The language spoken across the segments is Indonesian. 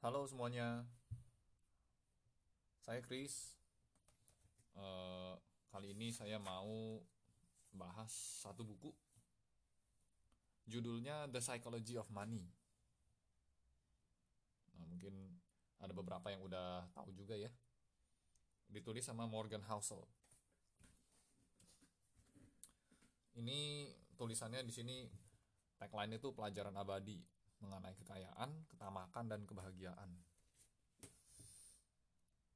Halo semuanya, saya Chris. Eh, kali ini saya mau bahas satu buku. Judulnya The Psychology of Money. Nah, mungkin ada beberapa yang udah tahu juga ya. Ditulis sama Morgan Housel. Ini tulisannya di sini tagline itu pelajaran abadi mengenai kekayaan, ketamakan dan kebahagiaan.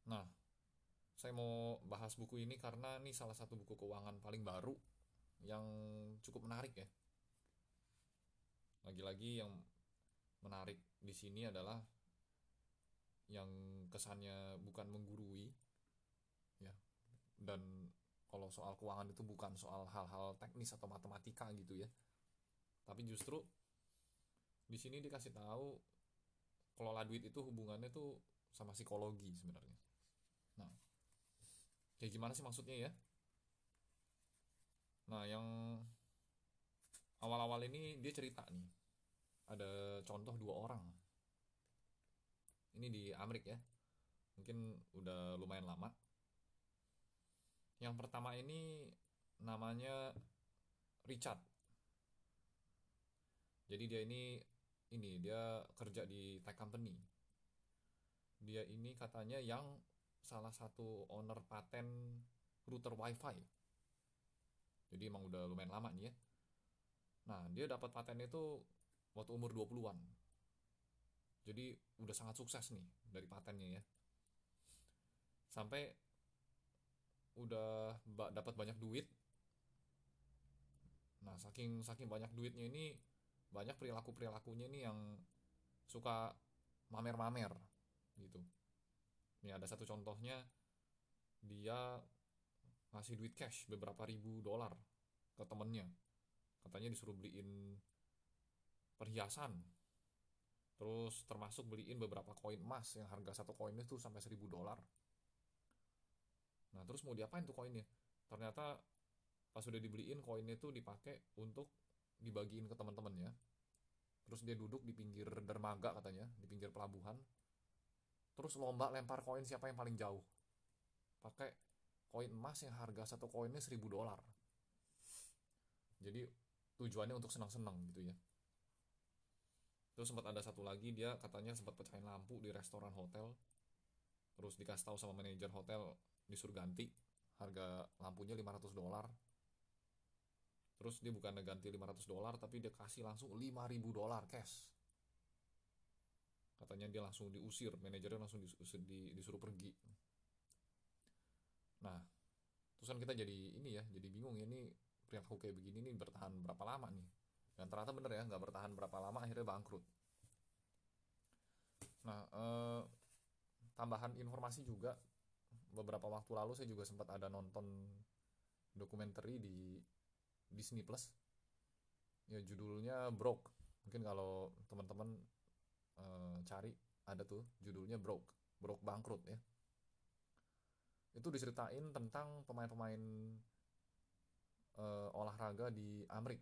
Nah, saya mau bahas buku ini karena ini salah satu buku keuangan paling baru yang cukup menarik ya. Lagi-lagi yang menarik di sini adalah yang kesannya bukan menggurui ya dan kalau soal keuangan itu bukan soal hal-hal teknis atau matematika gitu ya tapi justru di sini dikasih tahu kelola duit itu hubungannya tuh sama psikologi sebenarnya. Nah kayak gimana sih maksudnya ya? Nah yang awal-awal ini dia cerita nih. Ada contoh dua orang. Ini di Amerika ya. Mungkin udah lumayan lama. Yang pertama ini namanya Richard. Jadi dia ini ini dia kerja di tech company. Dia ini katanya yang salah satu owner paten router wifi. Jadi emang udah lumayan lama nih ya. Nah dia dapat paten itu waktu umur 20-an jadi udah sangat sukses nih dari patennya ya. Sampai udah dapat banyak duit. Nah saking saking banyak duitnya ini banyak perilaku perilakunya ini yang suka mamer-mamer gitu. Ini ada satu contohnya dia ngasih duit cash beberapa ribu dolar ke temennya. Katanya disuruh beliin perhiasan. Terus termasuk beliin beberapa koin emas yang harga satu koinnya tuh sampai seribu dolar. Nah terus mau diapain tuh koinnya? Ternyata pas udah dibeliin koinnya tuh dipakai untuk dibagiin ke teman-temannya. Terus dia duduk di pinggir dermaga katanya di pinggir pelabuhan. Terus lomba lempar koin siapa yang paling jauh. Pakai koin emas yang harga satu koinnya seribu dolar. Jadi tujuannya untuk senang-senang gitu ya. Terus sempat ada satu lagi dia katanya sempat pecahin lampu di restoran hotel. Terus dikasih tahu sama manajer hotel disuruh ganti harga lampunya 500 dolar terus dia bukan ganti 500 dolar tapi dia kasih langsung 5000 dolar cash. Katanya dia langsung diusir manajernya langsung diusir, disuruh pergi. Nah terus kan kita jadi ini ya jadi bingung ya ini perilaku kayak begini nih bertahan berapa lama nih? Dan ternyata bener ya nggak bertahan berapa lama akhirnya bangkrut. Nah eh, tambahan informasi juga beberapa waktu lalu saya juga sempat ada nonton dokumenter di Disney Plus. Ya judulnya Broke. Mungkin kalau teman-teman e, cari ada tuh judulnya Broke. Broke bangkrut ya. Itu diceritain tentang pemain-pemain e, olahraga di Amerik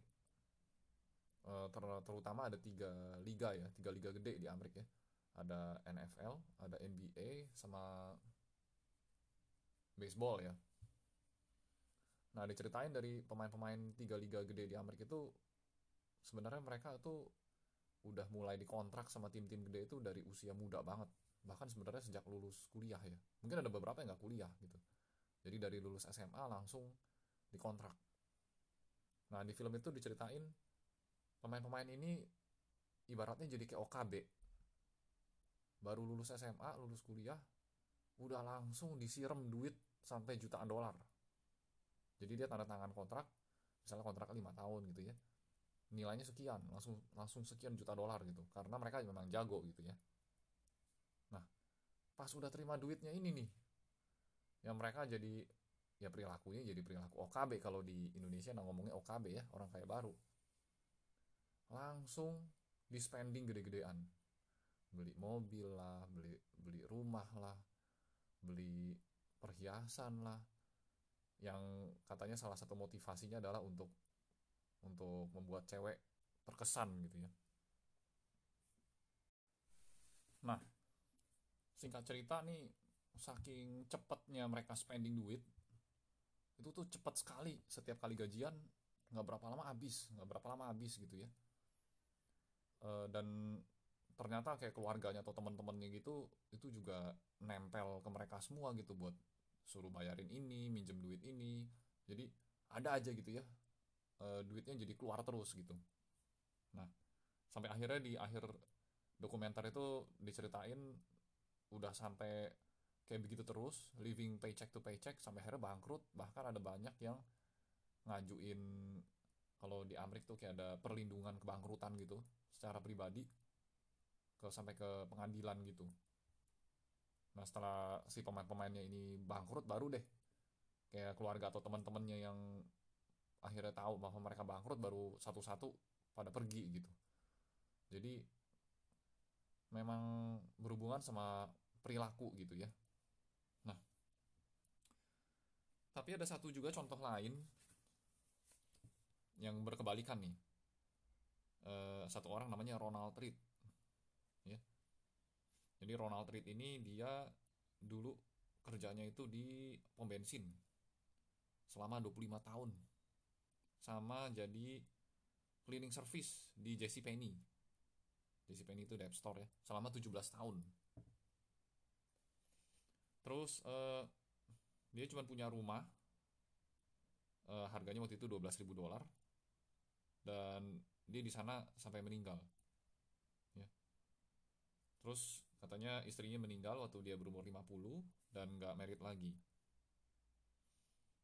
e, ter terutama ada tiga liga ya. Tiga liga gede di Amerik ya. Ada NFL ada NBA sama baseball ya Nah diceritain dari pemain-pemain tiga liga gede di Amerika itu sebenarnya mereka tuh udah mulai dikontrak sama tim-tim gede itu dari usia muda banget. Bahkan sebenarnya sejak lulus kuliah ya. Mungkin ada beberapa yang nggak kuliah gitu. Jadi dari lulus SMA langsung dikontrak. Nah di film itu diceritain pemain-pemain ini ibaratnya jadi kayak OKB. Baru lulus SMA, lulus kuliah, udah langsung disiram duit sampai jutaan dolar jadi dia tanda tangan kontrak misalnya kontrak lima tahun gitu ya. Nilainya sekian langsung langsung sekian juta dolar gitu. Karena mereka memang jago gitu ya. Nah pas udah terima duitnya ini nih yang mereka jadi ya perilakunya jadi perilaku OKB kalau di Indonesia nah ngomongnya OKB ya orang kaya baru. Langsung di spending gede-gedean. Beli mobil lah beli beli rumah lah beli perhiasan lah yang katanya salah satu motivasinya adalah untuk untuk membuat cewek terkesan gitu ya. Nah, singkat cerita nih saking cepetnya mereka spending duit itu tuh cepet sekali setiap kali gajian nggak berapa lama habis nggak berapa lama habis gitu ya Eh, dan ternyata kayak keluarganya atau teman-temannya gitu itu juga nempel ke mereka semua gitu buat suruh bayarin ini minjem duit ini. Jadi ada aja gitu ya eh, duitnya jadi keluar terus gitu. Nah sampai akhirnya di akhir dokumenter itu diceritain udah sampai kayak begitu terus living paycheck to paycheck sampai akhirnya bangkrut. Bahkan ada banyak yang ngajuin kalau di Amerika tuh kayak ada perlindungan kebangkrutan gitu secara pribadi ke sampai ke pengadilan gitu nah setelah si pemain-pemainnya ini bangkrut baru deh kayak keluarga atau teman-temannya yang akhirnya tahu bahwa mereka bangkrut baru satu-satu pada pergi gitu. Jadi memang berhubungan sama perilaku gitu ya. Nah tapi ada satu juga contoh lain yang berkebalikan nih. Eh, satu orang namanya Ronald Reed ya jadi Ronald Reed ini dia dulu kerjanya itu di pom bensin selama 25 tahun. Sama jadi cleaning service di JCPenney JCPenney itu Dep Store ya selama 17 tahun. Terus eh, dia cuma punya rumah eh, harganya waktu itu 12.000 dolar dan dia di sana sampai meninggal ya. Terus katanya istrinya meninggal waktu dia berumur 50 dan nggak merit lagi.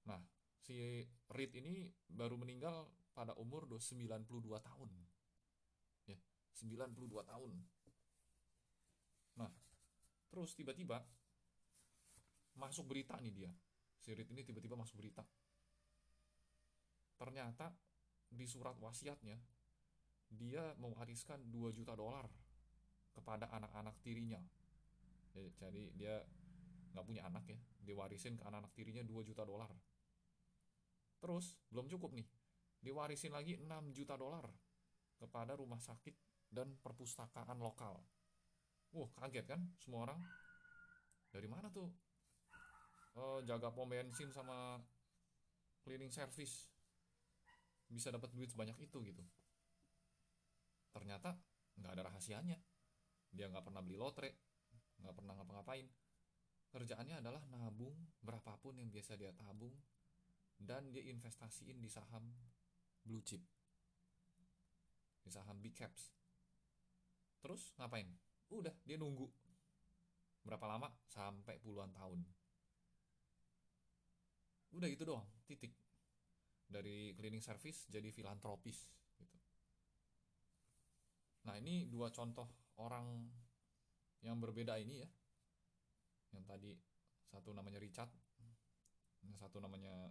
Nah si Reed ini baru meninggal pada umur 92 tahun. Ya 92 tahun. Nah terus tiba-tiba masuk berita nih dia. Si Reed ini tiba-tiba masuk berita. Ternyata di surat wasiatnya dia mewariskan 2 juta dolar kepada anak-anak tirinya. Ya, jadi dia nggak punya anak ya. Diwarisin ke anak-anak tirinya 2 juta dolar. Terus belum cukup nih. Diwarisin lagi 6 juta dolar kepada rumah sakit dan perpustakaan lokal. Wah kaget kan semua orang? Dari mana tuh? Eh, jaga pom bensin sama cleaning service. Bisa dapat duit sebanyak itu gitu. Ternyata nggak ada rahasianya dia nggak pernah beli lotre nggak pernah ngapa-ngapain. Kerjaannya adalah nabung berapapun yang biasa dia tabung dan dia investasiin di saham blue chip. Di saham big caps. Terus ngapain? Udah dia nunggu. Berapa lama? Sampai puluhan tahun. Udah gitu doang titik. Dari cleaning service jadi filantropis gitu. Nah ini dua contoh orang yang berbeda ini ya. Yang tadi satu namanya Richard yang satu namanya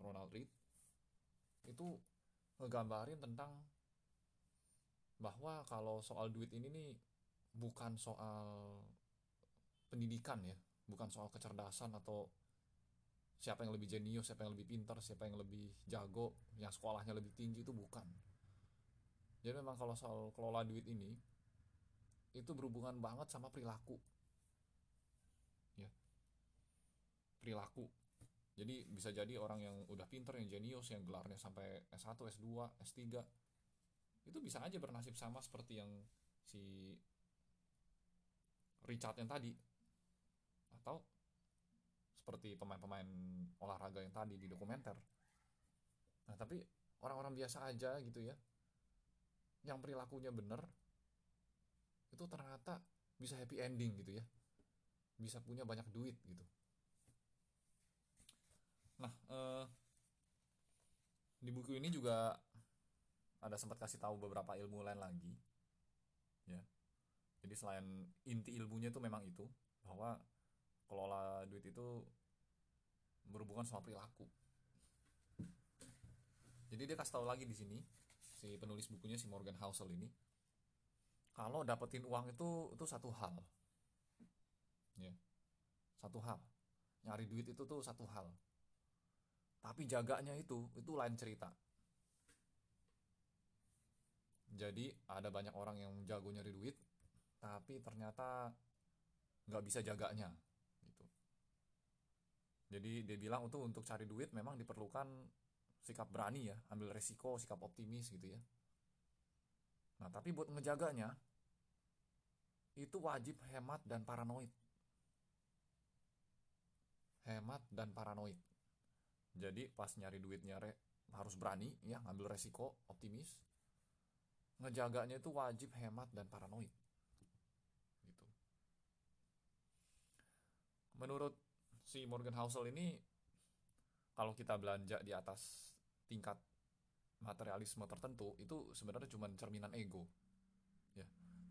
Ronald Reed itu ngegambarin tentang bahwa kalau soal duit ini nih bukan soal pendidikan ya bukan soal kecerdasan atau siapa yang lebih jenius siapa yang lebih pintar siapa yang lebih jago yang sekolahnya lebih tinggi itu bukan. Jadi memang kalau soal kelola duit ini itu berhubungan banget sama perilaku. Ya. Perilaku. Jadi bisa jadi orang yang udah pinter yang jenius yang gelarnya sampai S1 S2 S3 itu bisa aja bernasib sama seperti yang si Richard yang tadi. Atau seperti pemain-pemain olahraga yang tadi di dokumenter. Nah tapi orang-orang biasa aja gitu ya. Yang perilakunya bener itu ternyata bisa happy ending gitu ya. Bisa punya banyak duit gitu. Nah eh, di buku ini juga ada sempat kasih tahu beberapa ilmu lain lagi ya. Jadi selain inti ilmunya itu memang itu bahwa kelola duit itu berhubungan sama perilaku. Jadi dia kasih tahu lagi di sini si penulis bukunya si Morgan Housel ini kalau dapetin uang itu itu satu hal. Ya satu hal. Nyari duit itu tuh satu hal. Tapi jaganya itu itu lain cerita. Jadi ada banyak orang yang jago nyari duit tapi ternyata nggak bisa jaganya gitu. Jadi dia bilang itu untuk cari duit memang diperlukan sikap berani ya ambil resiko sikap optimis gitu ya. Nah tapi buat ngejaganya itu wajib hemat dan paranoid. Hemat dan paranoid. Jadi pas nyari duitnya re, harus berani ya ngambil resiko optimis. Ngejaganya itu wajib hemat dan paranoid. Gitu. Menurut si Morgan Housel ini kalau kita belanja di atas tingkat materialisme tertentu itu sebenarnya cuma cerminan ego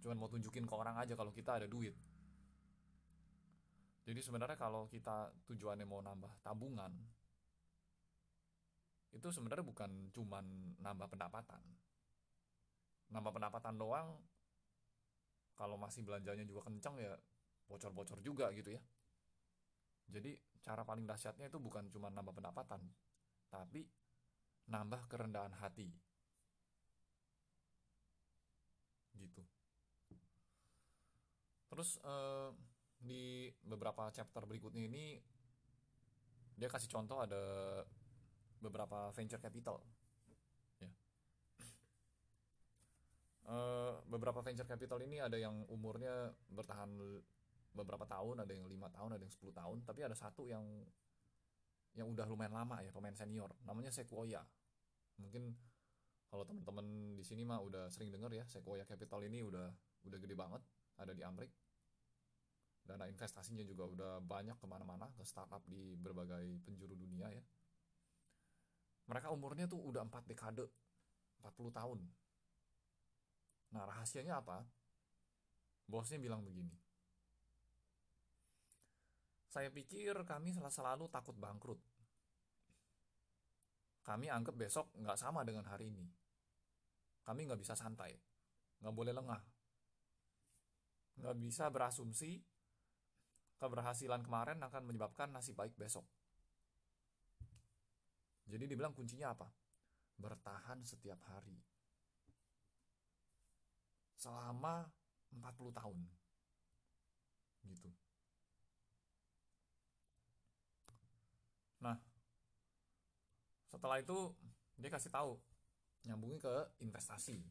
cuman mau tunjukin ke orang aja kalau kita ada duit jadi sebenarnya kalau kita tujuannya mau nambah tabungan, itu sebenarnya bukan cuman nambah pendapatan. Nambah pendapatan doang, kalau masih belanjanya juga kencang ya bocor-bocor juga gitu ya. Jadi cara paling dahsyatnya itu bukan cuma nambah pendapatan, tapi nambah kerendahan hati. Gitu. Terus eh, di beberapa chapter berikutnya ini dia kasih contoh ada beberapa venture capital. Ya. Uh, beberapa venture capital ini ada yang umurnya bertahan beberapa tahun ada yang lima tahun ada yang 10 tahun tapi ada satu yang yang udah lumayan lama ya pemain senior. Namanya Sequoia. Mungkin kalau teman-teman di sini mah udah sering dengar ya Sequoia Capital ini udah udah gede banget ada di Amrik dana investasinya juga udah banyak ke mana-mana ke startup di berbagai penjuru dunia ya. Mereka umurnya tuh udah 4 dekade 40 tahun. Nah rahasianya apa? Bosnya bilang begini. Saya pikir kami selalu takut bangkrut. Kami anggap besok nggak sama dengan hari ini. Kami nggak bisa santai nggak boleh lengah. Nggak bisa berasumsi keberhasilan kemarin akan menyebabkan nasib baik besok. Jadi dibilang kuncinya apa? Bertahan setiap hari. Selama 40 tahun. Gitu. Nah, setelah itu dia kasih tahu nyambungin ke investasi.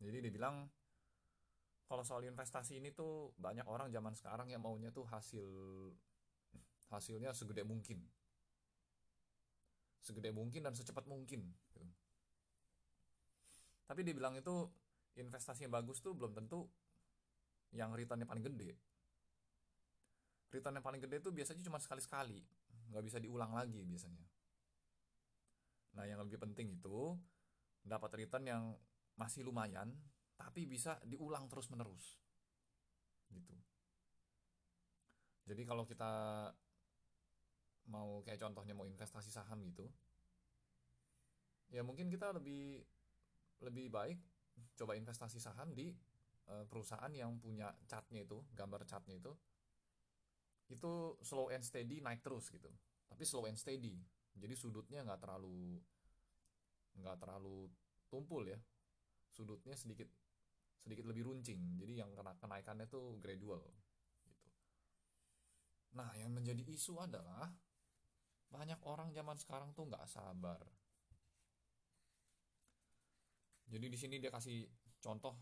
Jadi dia bilang kalau soal investasi ini tuh banyak orang zaman sekarang yang maunya tuh hasil hasilnya segede mungkin. Segede mungkin dan secepat mungkin gitu. tapi dibilang itu investasi yang bagus tuh belum tentu yang returnnya paling gede. Return yang paling gede tuh biasanya cuma sekali-sekali nggak bisa diulang lagi biasanya. Nah yang lebih penting itu dapat return yang masih lumayan tapi bisa diulang terus menerus gitu. Jadi kalau kita mau kayak contohnya mau investasi saham gitu ya mungkin kita lebih lebih baik coba investasi saham di uh, perusahaan yang punya chartnya itu gambar chartnya itu itu slow and steady naik terus gitu. Tapi slow and steady. Jadi sudutnya nggak terlalu nggak terlalu tumpul ya. Sudutnya sedikit sedikit lebih runcing. Jadi yang kena kenaikannya tuh gradual gitu. Nah yang menjadi isu adalah banyak orang zaman sekarang tuh nggak sabar. Jadi di sini dia kasih contoh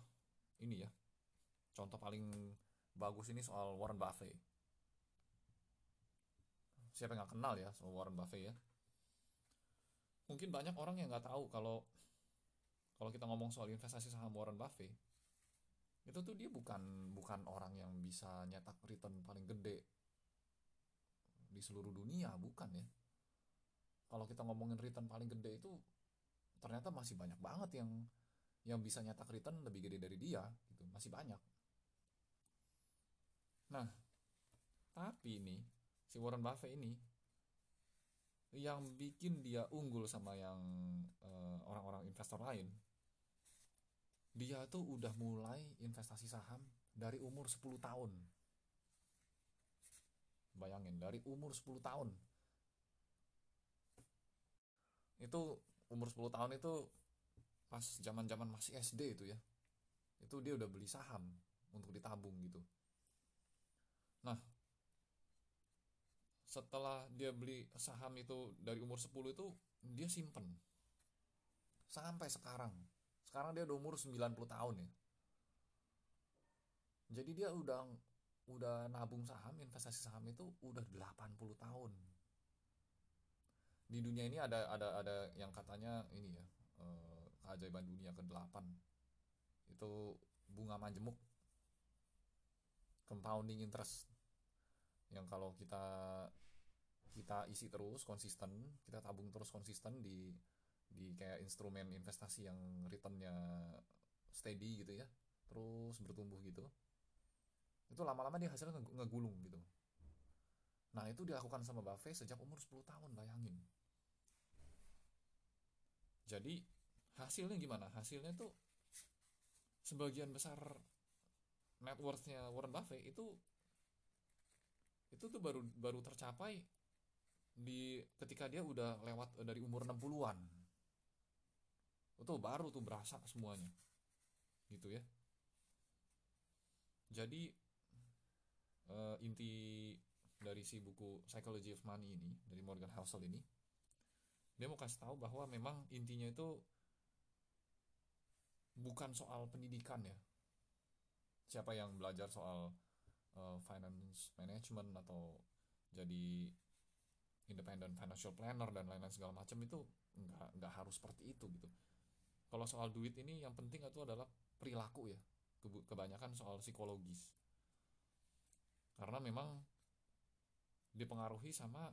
ini ya. Contoh paling bagus ini soal Warren Buffett. Siapa yang nggak kenal ya soal Warren Buffett ya? Mungkin banyak orang yang nggak tahu kalau kalau kita ngomong soal investasi saham Warren Buffett itu tuh dia bukan bukan orang yang bisa nyetak return paling gede di seluruh dunia bukan ya. Kalau kita ngomongin return paling gede itu ternyata masih banyak banget yang yang bisa nyetak return lebih gede dari dia gitu. Masih banyak. Nah tapi ini si Warren Buffett ini yang bikin dia unggul sama yang eh, orang-orang uh, investor lain dia tuh udah mulai investasi saham dari umur 10 tahun. Bayangin, dari umur 10 tahun. Itu umur 10 tahun itu pas zaman-zaman masih SD itu ya. Itu dia udah beli saham untuk ditabung gitu. Nah, setelah dia beli saham itu dari umur 10 itu dia simpen sampai sekarang. Sekarang dia udah umur 90 tahun ya. Jadi dia udah udah nabung saham, investasi saham itu udah 80 tahun. Di dunia ini ada ada ada yang katanya ini ya, eh, keajaiban dunia ke-8. Itu bunga majemuk compounding interest yang kalau kita kita isi terus konsisten kita tabung terus konsisten di di kayak instrumen investasi yang returnnya steady gitu ya terus bertumbuh gitu. Itu lama-lama dia hasilnya ngegulung gitu. Nah itu dilakukan sama Buffett sejak umur 10 tahun bayangin. Jadi hasilnya gimana? Hasilnya tuh sebagian besar net worthnya Warren Buffett itu itu tuh baru baru tercapai di ketika dia udah lewat dari umur 60-an itu baru tuh berasa semuanya. Gitu ya. Jadi uh, inti dari si buku Psychology of Money ini dari Morgan Housel ini dia mau kasih tahu bahwa memang intinya itu bukan soal pendidikan ya. Siapa yang belajar soal uh, finance management atau jadi independent financial planner dan lain-lain segala macam itu nggak nggak harus seperti itu gitu kalau soal duit ini yang penting itu adalah perilaku ya. Kebanyakan soal psikologis. Karena memang dipengaruhi sama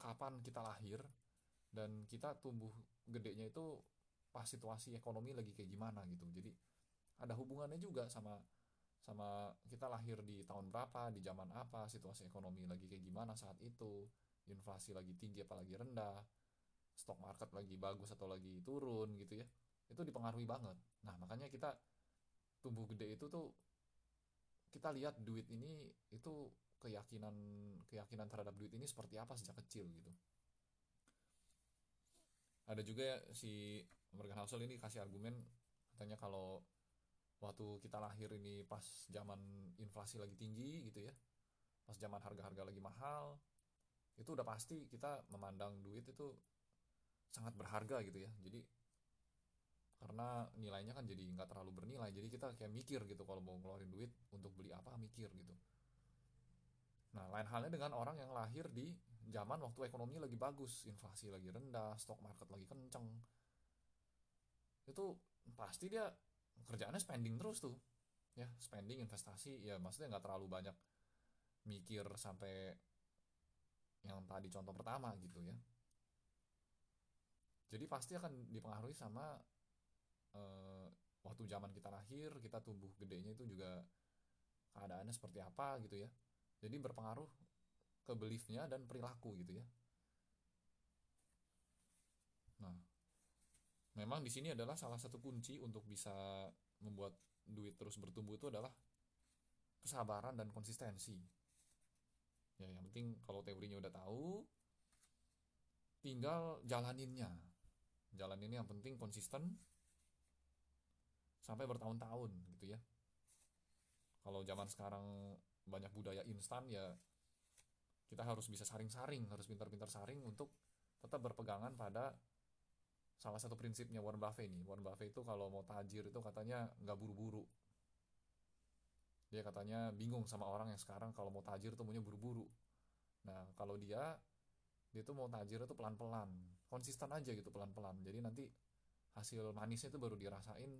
kapan kita lahir dan kita tumbuh gedenya itu pas situasi ekonomi lagi kayak gimana gitu. Jadi ada hubungannya juga sama sama kita lahir di tahun berapa, di zaman apa, situasi ekonomi lagi kayak gimana saat itu, inflasi lagi tinggi apa lagi rendah, stock market lagi bagus atau lagi turun gitu ya. Itu dipengaruhi banget. Nah, makanya kita tumbuh gede itu tuh kita lihat duit ini itu keyakinan keyakinan terhadap duit ini seperti apa sejak kecil gitu. Ada juga si Morgan Housel ini kasih argumen katanya kalau waktu kita lahir ini pas zaman inflasi lagi tinggi gitu ya pas zaman harga-harga lagi mahal itu udah pasti kita memandang duit itu sangat berharga gitu ya. Jadi karena nilainya kan jadi nggak terlalu bernilai jadi kita kayak mikir gitu kalau mau ngeluarin duit untuk beli apa mikir gitu. Nah lain halnya dengan orang yang lahir di zaman waktu ekonomi lagi bagus inflasi lagi rendah stock market lagi kenceng. Itu pasti dia kerjaannya spending terus tuh ya spending investasi ya maksudnya nggak terlalu banyak mikir sampai yang tadi contoh pertama gitu ya jadi pasti akan dipengaruhi sama uh, waktu zaman kita lahir kita tumbuh gedenya itu juga keadaannya seperti apa gitu ya jadi berpengaruh ke beliefnya dan perilaku gitu ya nah memang di sini adalah salah satu kunci untuk bisa membuat duit terus bertumbuh itu adalah kesabaran dan konsistensi. Ya, yang penting kalau teorinya udah tahu, tinggal jalaninnya. Jalaninnya yang penting konsisten sampai bertahun-tahun gitu ya. Kalau zaman sekarang banyak budaya instan ya kita harus bisa saring-saring, harus pintar-pintar saring untuk tetap berpegangan pada salah satu prinsipnya Warren Buffett ini. Warren Buffett itu kalau mau tajir itu katanya nggak buru-buru. Dia katanya bingung sama orang yang sekarang kalau mau tajir tuh maunya buru-buru. Nah kalau dia dia tuh mau tajir itu pelan-pelan konsisten aja gitu pelan-pelan. Jadi nanti hasil manisnya itu baru dirasain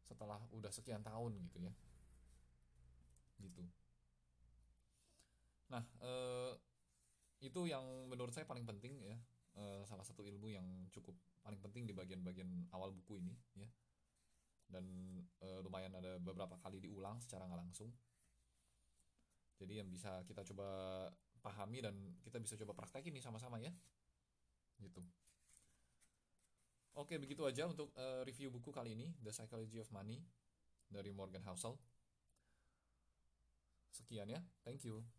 setelah udah sekian tahun gitu ya. Gitu. Nah eh, itu yang menurut saya paling penting ya. Uh, salah satu ilmu yang cukup paling penting di bagian-bagian awal buku ini ya. Dan uh, lumayan ada beberapa kali diulang secara nggak langsung. Jadi yang bisa kita coba pahami dan kita bisa coba praktekin nih sama-sama ya gitu. Oke begitu aja untuk uh, review buku kali ini The Psychology of Money dari Morgan Housel. Sekian ya. Thank you